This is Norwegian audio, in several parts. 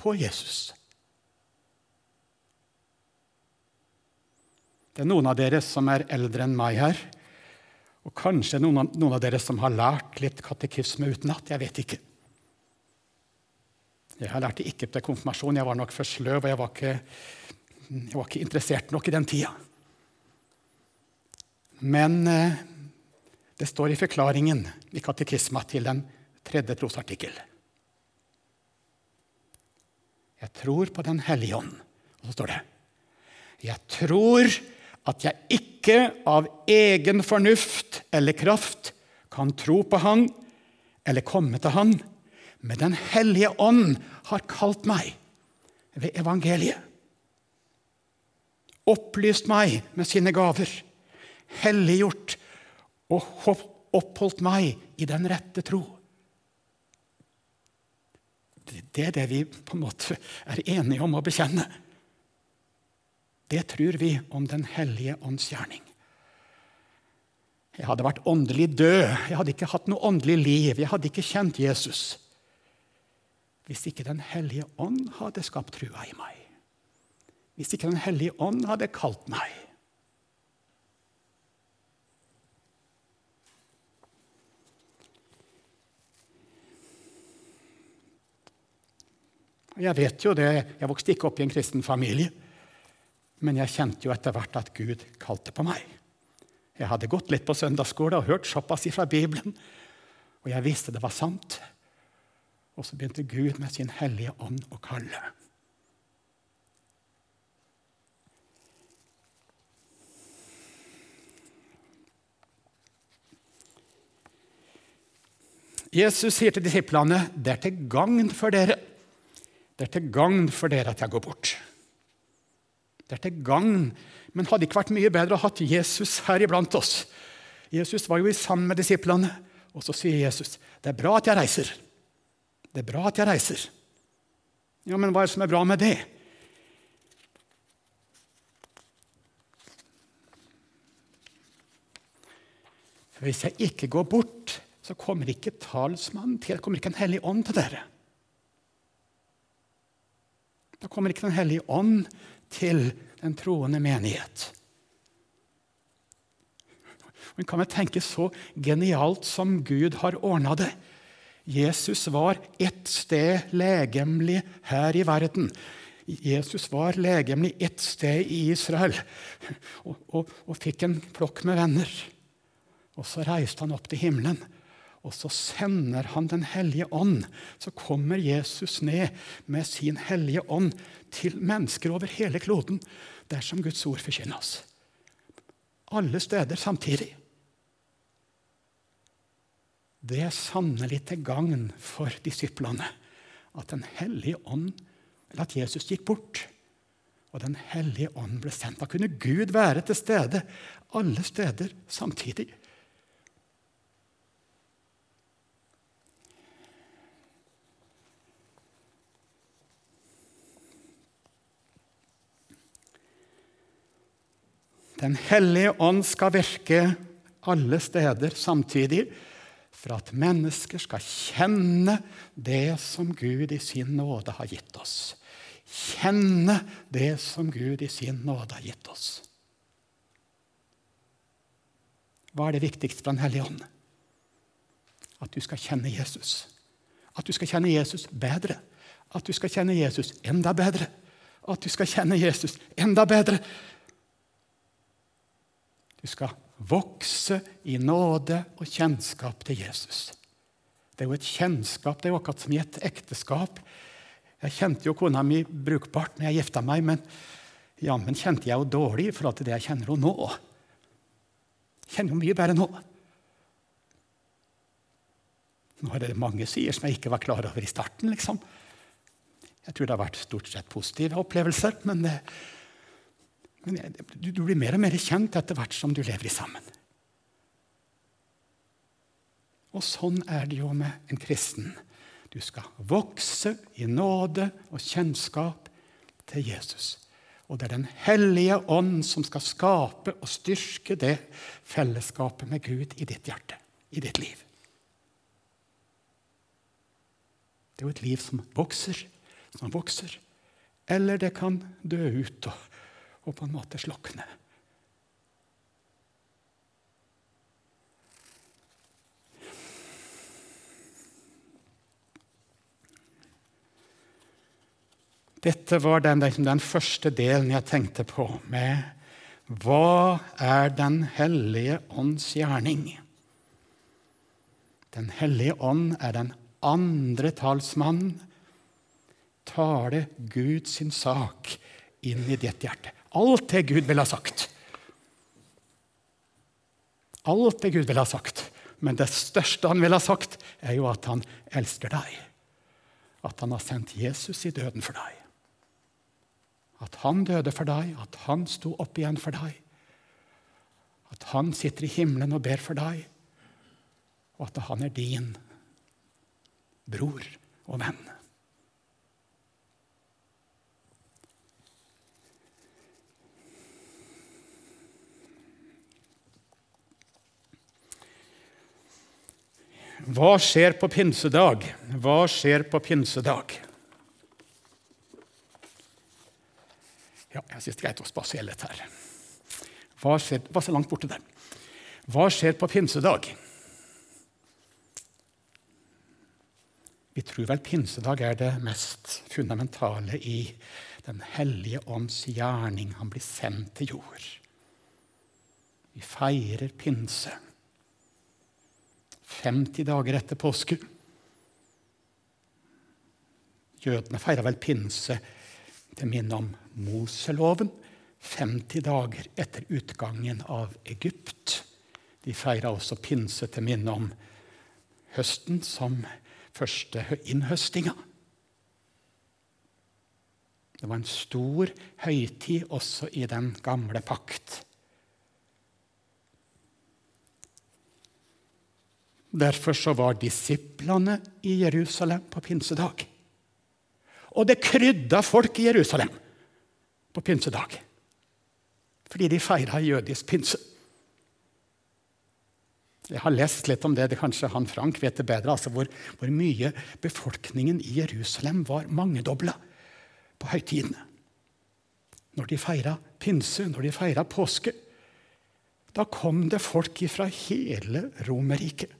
på Jesus. Det er noen av dere som er eldre enn meg her. Og kanskje noen av, noen av dere som har lært litt katekisme utenat. Jeg vet ikke. Jeg har lært det ikke til konfirmasjon. Jeg var nok for sløv, og jeg var ikke, jeg var ikke interessert nok i den tida. Men eh, det står i forklaringen i katekisma til den tredje trosartikkel. Jeg tror på Den hellige ånd. Og så står det Jeg tror at jeg ikke av egen fornuft eller kraft kan tro på Han eller komme til Han, men Den hellige ånd har kalt meg ved evangeliet. Opplyst meg med sine gaver, helliggjort og oppholdt meg i den rette tro. Det er det vi på en måte er enige om å bekjenne. Det tror vi om Den hellige ånds gjerning. Jeg hadde vært åndelig død, jeg hadde ikke hatt noe åndelig liv, jeg hadde ikke kjent Jesus hvis ikke Den hellige ånd hadde skapt trua i meg. Hvis ikke Den hellige ånd hadde kalt meg. Jeg vet jo det, jeg vokste ikke opp i en kristen familie. Men jeg kjente jo etter hvert at Gud kalte på meg. Jeg hadde gått litt på søndagsskole og hørt såpass fra Bibelen, og jeg visste det var sant. Og så begynte Gud med sin hellige ånd å kalle. Jesus sier til disiplene det er til gagn for dere. Det er til gagn for dere at jeg går bort. Det er til gagn. Men hadde ikke vært mye bedre å ha hatt Jesus her iblant oss? Jesus var jo sammen med disiplene, og så sier Jesus det er bra at jeg reiser. Det er bra at jeg reiser. Ja, men hva er det som er bra med det? Hvis jeg ikke går bort, så kommer ikke talsmannen til, kommer ikke en hellig ånd til dere. Da kommer ikke Den hellige ånd til den troende menighet. Men kan vi tenke så genialt som Gud har ordna det. Jesus var ett sted legemlig her i verden. Jesus var legemlig ett sted i Israel og, og, og fikk en flokk med venner. Og så reiste han opp til himmelen. Og så sender han Den hellige ånd. Så kommer Jesus ned med sin hellige ånd til mennesker over hele kloden dersom Guds ord forkynnes. Alle steder samtidig. Det er sannelig til gagn for disiplene at Den hellige ånd, eller at Jesus gikk bort, og Den hellige ånd ble sendt. Da kunne Gud være til stede alle steder samtidig. Den hellige ånd skal virke alle steder samtidig for at mennesker skal kjenne det som Gud i sin nåde har gitt oss. Kjenne det som Gud i sin nåde har gitt oss. Hva er det viktigste for Den hellige ånd? At du skal kjenne Jesus. At du skal kjenne Jesus bedre. At du skal kjenne Jesus enda bedre. At du skal kjenne Jesus enda bedre. Du skal vokse i nåde og kjennskap til Jesus. Det er jo et kjennskap. Det er jo akkurat som i et ekteskap. Jeg kjente jo kona mi brukbart når jeg gifta meg, men jammen kjente jeg jo dårlig i forhold til det jeg kjenner henne nå. Jeg kjenner henne mye bedre nå. Nå er det mange sider som jeg ikke var klar over i starten. liksom. Jeg tror det har vært stort sett positive opplevelser, men men du, du blir mer og mer kjent etter hvert som du lever sammen. Og sånn er det jo med en kristen. Du skal vokse i nåde og kjennskap til Jesus. Og det er Den hellige ånd som skal skape og styrke det fellesskapet med Gud i ditt hjerte, i ditt liv. Det er jo et liv som vokser, som vokser. Eller det kan dø ut og, og på en måte slokne. Dette var den, den, første delen jeg tenkte på med Hva er Den hellige ånds gjerning? Den hellige ånd er den andre talsmannen. Tale Gud sin sak inn i ditt hjerte. Alt det Gud ville ha sagt. Alt det Gud ville ha sagt. Men det største han ville ha sagt, er jo at han elsker deg. At han har sendt Jesus i døden for deg. At han døde for deg, at han sto opp igjen for deg. At han sitter i himmelen og ber for deg, og at han er din bror og venn. Hva skjer på pinsedag? Hva skjer på pinsedag? Ja, jeg syns det er greit å spasere litt her. Hva skjer, Hva så langt borte der. Hva skjer på pinsedag? Vi tror vel pinsedag er det mest fundamentale i Den hellige ånds gjerning. Han blir sendt til jord. Vi feirer pinse. 50 dager etter påske. Jødene feira vel pinse til minne om Moseloven 50 dager etter utgangen av Egypt. De feira også pinse til minne om høsten som første innhøstinga. Det var en stor høytid også i den gamle pakt. Derfor så var disiplene i Jerusalem på pinsedag. Og det krydda folk i Jerusalem på pinsedag. Fordi de feira jødisk pinse. Jeg har lest litt om det. det kanskje han Frank vet det bedre. altså hvor, hvor mye befolkningen i Jerusalem var mangedobla på høytidene. Når de feira pinse, når de feira påske. Da kom det folk fra hele Romerriket.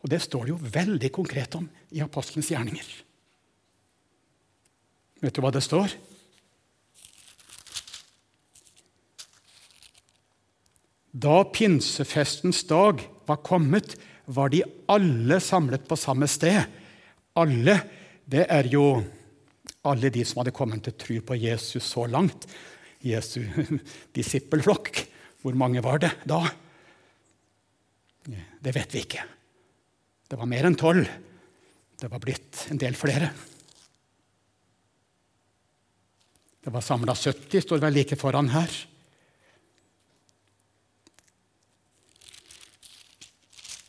Og det står det jo veldig konkret om i apostelens gjerninger. Vet du hva det står? Da pinsefestens dag var kommet, var de alle samlet på samme sted. Alle, det er jo alle de som hadde kommet til tro på Jesus så langt. Jesu disippelflokk. Hvor mange var det da? Det vet vi ikke. Det var mer enn tolv. Det var blitt en del flere. Det var samla 70, står vel like foran her.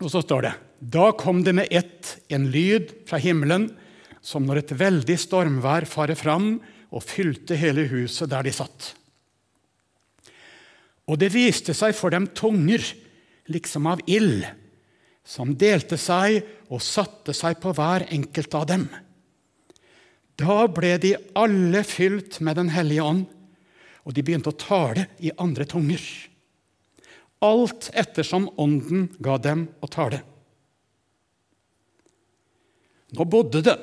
Og så står det Da kom det med ett en lyd fra himmelen, som når et veldig stormvær farer fram og fylte hele huset der de satt. Og det viste seg for dem tunger, liksom av ild, som delte seg og satte seg på hver enkelt av dem. Da ble de alle fylt med Den hellige ånd, og de begynte å tale i andre tunger. Alt ettersom Ånden ga dem å tale. Nå bodde det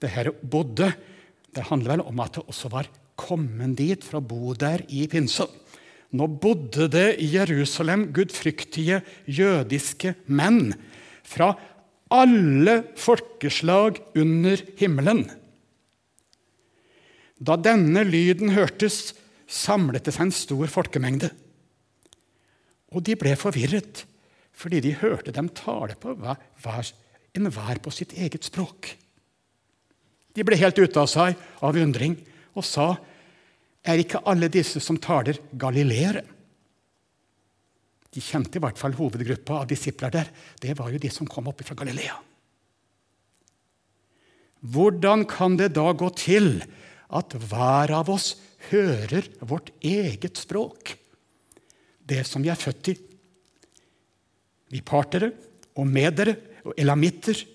Det her bodde det handler vel om at det også var kommet dit for å bo der i pinsa. Nå bodde det i Jerusalem gudfryktige jødiske menn fra alle folkeslag under himmelen. Da denne lyden hørtes, samlet det seg en stor folkemengde. Og de ble forvirret, fordi de hørte dem tale på hver, enhver på sitt eget språk. De ble helt ute av seg av undring og sa, 'Er ikke alle disse som taler, galileere?' De kjente i hvert fall hovedgruppa av disipler der. Det var jo de som kom opp fra Galilea. Hvordan kan det da gå til at hver av oss hører vårt eget språk? Det som vi er født i. Vi partere og medere og elamitter,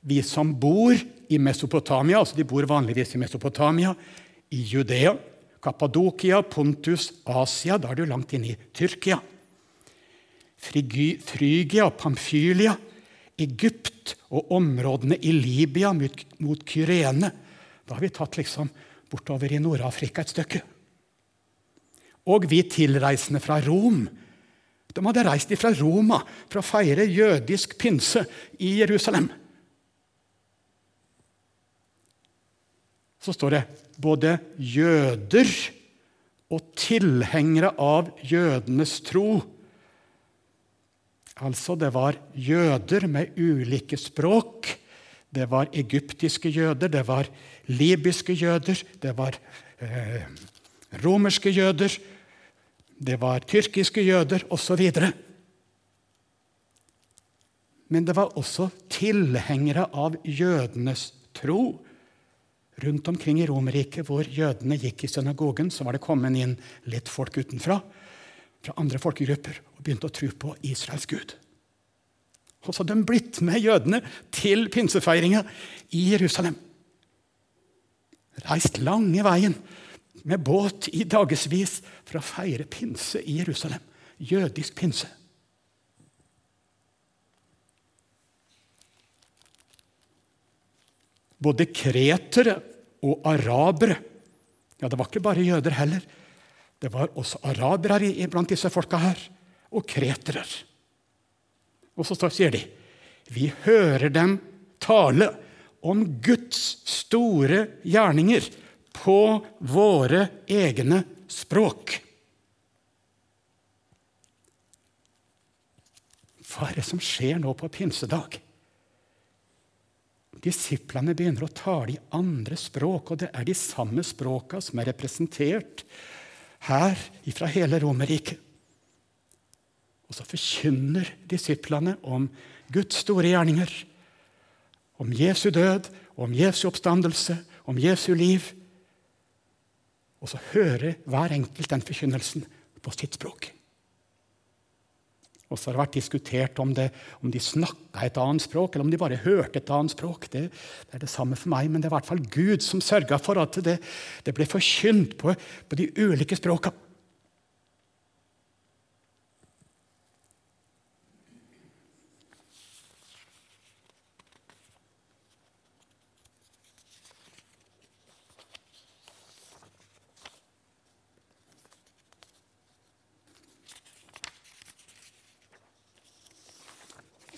Vi som bor i Mesopotamia, altså de bor vanligvis i Mesopotamia, i Judea, Kappadokia, Pontus, Asia Da er du langt inne i Tyrkia. Frygia, Pamphylia, Egypt og områdene i Libya mot, mot Kyrene. Da har vi tatt liksom bortover i Nord-Afrika et stykke. Og vi tilreisende fra Rom. De hadde reist fra Roma for å feire jødisk pinse i Jerusalem. Så står det både jøder og tilhengere av jødenes tro Altså, det var jøder med ulike språk. Det var egyptiske jøder, det var libyske jøder, det var eh, romerske jøder, det var tyrkiske jøder osv. Men det var også tilhengere av jødenes tro. Rundt omkring i Romerriket, hvor jødene gikk i synagogen, så var det kommet inn litt folk utenfra, fra andre folkegrupper, og begynte å tro på Israels Gud. Og så hadde de blitt med jødene til pinsefeiringa i Jerusalem. Reist lange veien med båt i dagevis for å feire pinse i Jerusalem. Jødisk pinse. Både kretere og arabere Ja, det var ikke bare jøder heller. Det var også arabere blant disse folka her, og kretere. Og så sier de vi hører dem tale om Guds store gjerninger på våre egne språk. Hva er det som skjer nå på pinsedag? Disiplene begynner å tale i andre språk, og det er de samme språka som er representert her fra hele Romerriket. Og så forkynner disiplene om Guds store gjerninger, om Jesu død, om Jesu oppstandelse, om Jesu liv. Og så hører hver enkelt den forkynnelsen på sitt språk. Og så har det vært diskutert om, det, om de snakka et annet språk, eller om de bare hørte et annet språk. Det, det, er det samme for meg, men det er i hvert fall Gud som sørga for at det, det ble forkynt på, på de ulike språka.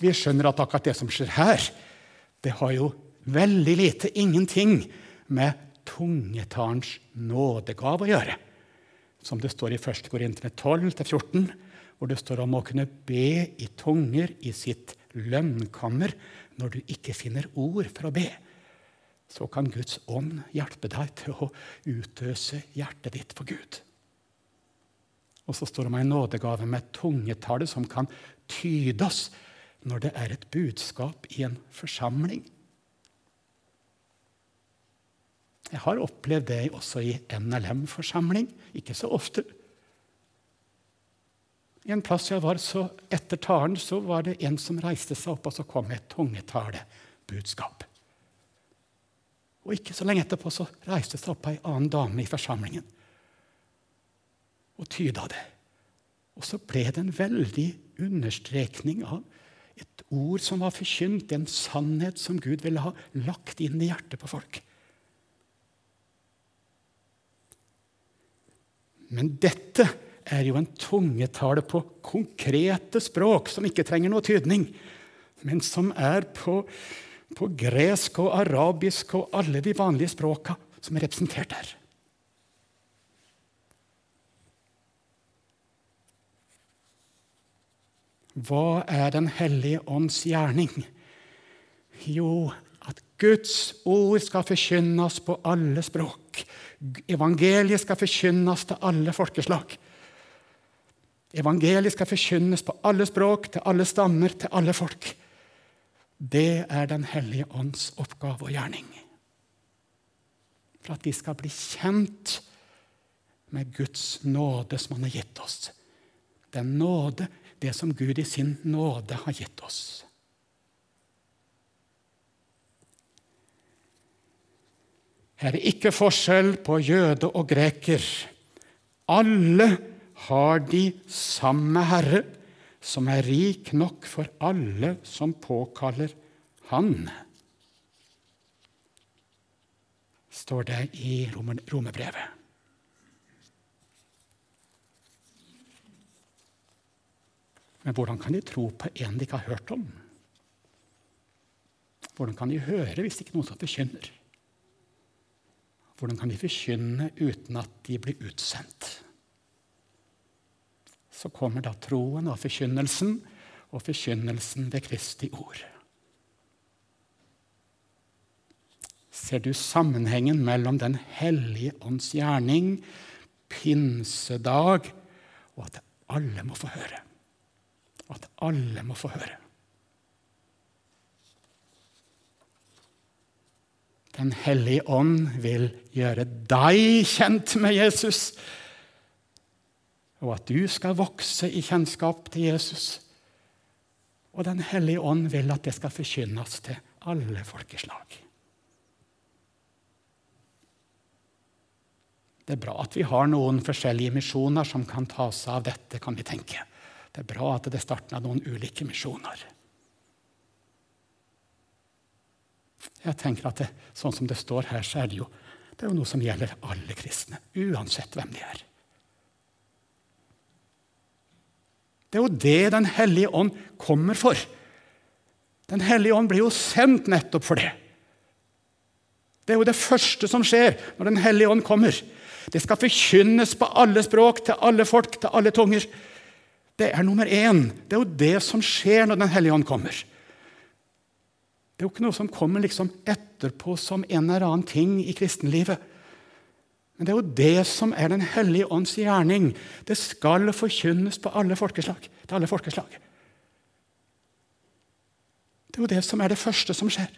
Vi skjønner at akkurat det som skjer her, det har jo veldig lite, ingenting, med tungetalens nådegave å gjøre. Som det står i 1. Korintene 12-14, hvor det står om å kunne be i tunger i sitt lønnkammer når du ikke finner ord for å be. Så kan Guds ånd hjelpe deg til å utøse hjertet ditt for Gud. Og så står det om en nådegave med tungetale som kan tydes når det er et budskap i en forsamling. Jeg har opplevd det også i NLM-forsamling. Ikke så ofte. I En plass jeg var, så Etter talen så var det en som reiste seg opp, og så kom et tungetalebudskap. Og ikke så lenge etterpå så reiste seg opp ei annen dame i forsamlingen og tyda det. Og så ble det en veldig understrekning av et ord som var forkynt, en sannhet som Gud ville ha lagt inn i hjertet på folk. Men dette er jo en tungetale på konkrete språk som ikke trenger noe tydning, men som er på, på gresk og arabisk og alle de vanlige språka som er representert her. Hva er Den hellige ånds gjerning? Jo, at Guds ord skal forkynnes på alle språk. Evangeliet skal forkynnes til alle folkeslag. Evangeliet skal forkynnes på alle språk, til alle stammer, til alle folk. Det er Den hellige ånds oppgave og gjerning. For at de skal bli kjent med Guds nåde som Han har gitt oss. Den nåde det som Gud i sin nåde har gitt oss. Her er ikke forskjell på jøde og greker. Alle har de samme Herre, som er rik nok for alle som påkaller Han, står det i romerbrevet. Men hvordan kan de tro på en de ikke har hørt om? Hvordan kan de høre hvis det ikke er noen som forkynner? Hvordan kan de forkynne uten at de blir utsendt? Så kommer da troen og forkynnelsen, og forkynnelsen ved Kristi ord. Ser du sammenhengen mellom Den hellige ånds gjerning, pinsedag, og at alle må få høre? At alle må få høre. Den hellige ånd vil gjøre deg kjent med Jesus, og at du skal vokse i kjennskap til Jesus. Og Den hellige ånd vil at det skal forkynnes til alle folkeslag. Det er bra at vi har noen forskjellige misjoner som kan ta seg av dette, kan vi tenke. Det er bra at det er starten av noen ulike misjoner. Jeg tenker at det, Sånn som det står her, så er det jo, det er jo noe som gjelder alle kristne, uansett hvem de er. Det er jo det Den hellige ånd kommer for. Den hellige ånd blir jo sendt nettopp for det. Det er jo det første som skjer når Den hellige ånd kommer. Det skal forkynnes på alle språk, til alle folk, til alle tunger. Det er nummer én. Det er jo det som skjer når Den hellige ånd kommer. Det er jo ikke noe som kommer liksom etterpå som en eller annen ting i kristenlivet. Men det er jo det som er Den hellige ånds gjerning. Det skal forkynnes på alle folkeslag. Til alle folkeslag. Det er jo det som er det første som skjer.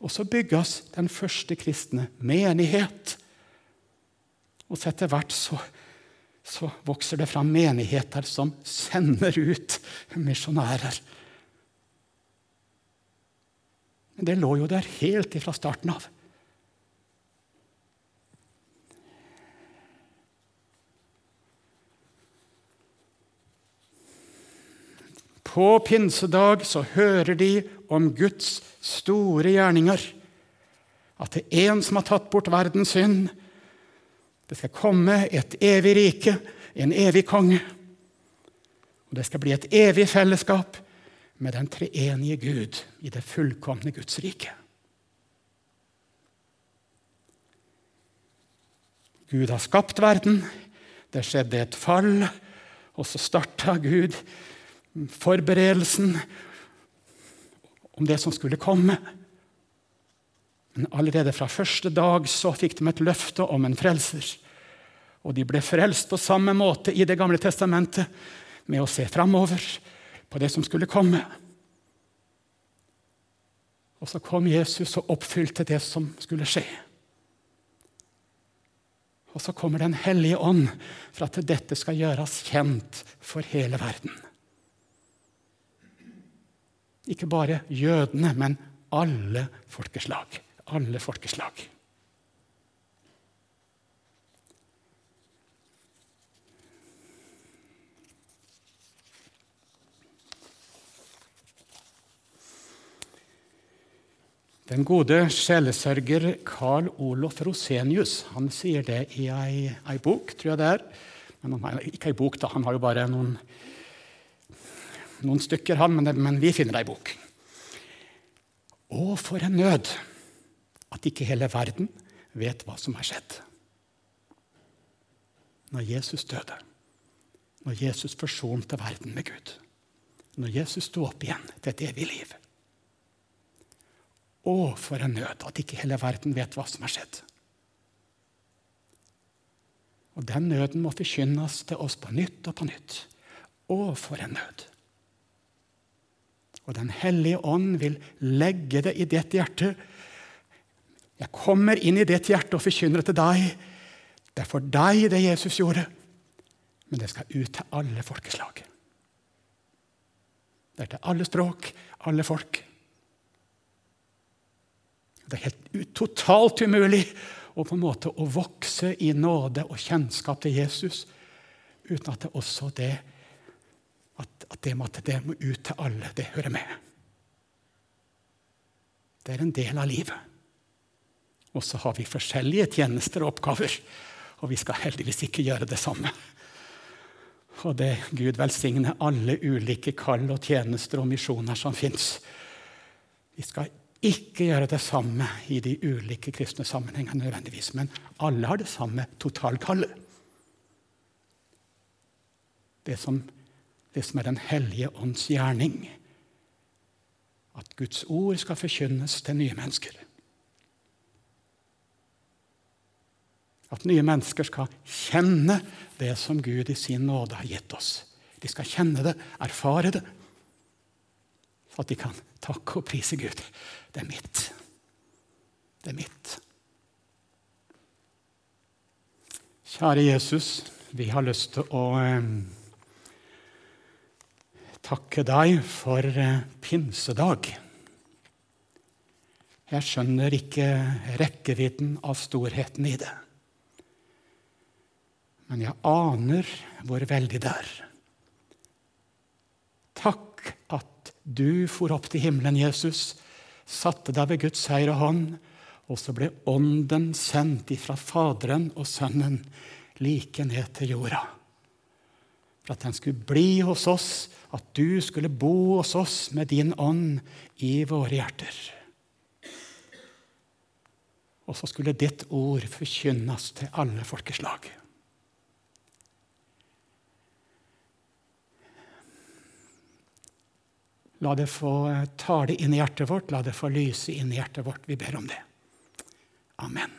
Og så bygges den første kristne menighet. Og så etter hvert så, så vokser det fram menigheter som sender ut misjonærer. Det lå jo der helt ifra starten av. På pinsedag så hører de om Guds store gjerninger. At det er en som har tatt bort verdens synd. Det skal komme et evig rike, en evig konge. Og det skal bli et evig fellesskap med den treenige Gud i det fullkomne Guds rike. Gud har skapt verden. Det skjedde et fall, og så starta Gud forberedelsen om det som skulle komme. Men allerede fra første dag så fikk de et løfte om en frelser. Og de ble frelst på samme måte i Det gamle testamentet, med å se framover på det som skulle komme. Og så kom Jesus og oppfylte det som skulle skje. Og så kommer Den hellige ånd for at dette skal gjøres kjent for hele verden. Ikke bare jødene, men alle folkeslag. Alle folkeslag. Den gode sjelesørger Carl Olof Rosenius han sier det i ei, ei, bok, tror jeg det er. Men han, ikke ei bok, da. Han har jo bare noen, noen stykker, han, men, men vi finner ei bok. Å, for en nød at ikke hele verden vet hva som har skjedd. Når Jesus døde, når Jesus forsonte verden med Gud, når Jesus sto opp igjen til et evig liv. Å, for en nød at ikke hele verden vet hva som har skjedd. Og den nøden må forkynnes til oss på nytt og på nytt. Å, for en nød! Og Den hellige ånd vil legge det i ditt hjerte. Jeg kommer inn i ditt hjerte og forkynner det til deg. Det er for deg det Jesus gjorde, men det skal ut til alle folkeslag. Det er til alle språk, alle folk. Det er helt totalt umulig å på en måte å vokse i nåde og kjennskap til Jesus uten at det også det at, at det, at det må ut til alle, det hører med. Det er en del av livet. Og så har vi forskjellige tjenester og oppgaver, og vi skal heldigvis ikke gjøre det samme. Og det Gud velsigne alle ulike kall og tjenester og misjoner som fins. Vi skal ikke gjøre det samme i de ulike kristne sammenhengene nødvendigvis, men alle har det samme totalkallet. Det som, det som er Den hellige ånds gjerning. At Guds ord skal forkynnes til nye mennesker. At nye mennesker skal kjenne det som Gud i sin nåde har gitt oss. De skal kjenne det, erfare det, så at de kan takke og prise Gud. Det er mitt. Det er mitt. Kjære Jesus, vi har lyst til å eh, takke deg for eh, pinsedag. Jeg skjønner ikke rekkevidden av storheten i det men jeg aner hvor veldig det er. Takk at du for opp til himmelen, Jesus, satte deg ved Guds høyre hånd, og så ble Ånden sendt ifra Faderen og Sønnen like ned til jorda. For at den skulle bli hos oss, at du skulle bo hos oss med din ånd i våre hjerter. Og så skulle ditt ord forkynnes til alle folkeslag. La det få tale inn i hjertet vårt, la det få lyse inn i hjertet vårt. Vi ber om det. Amen.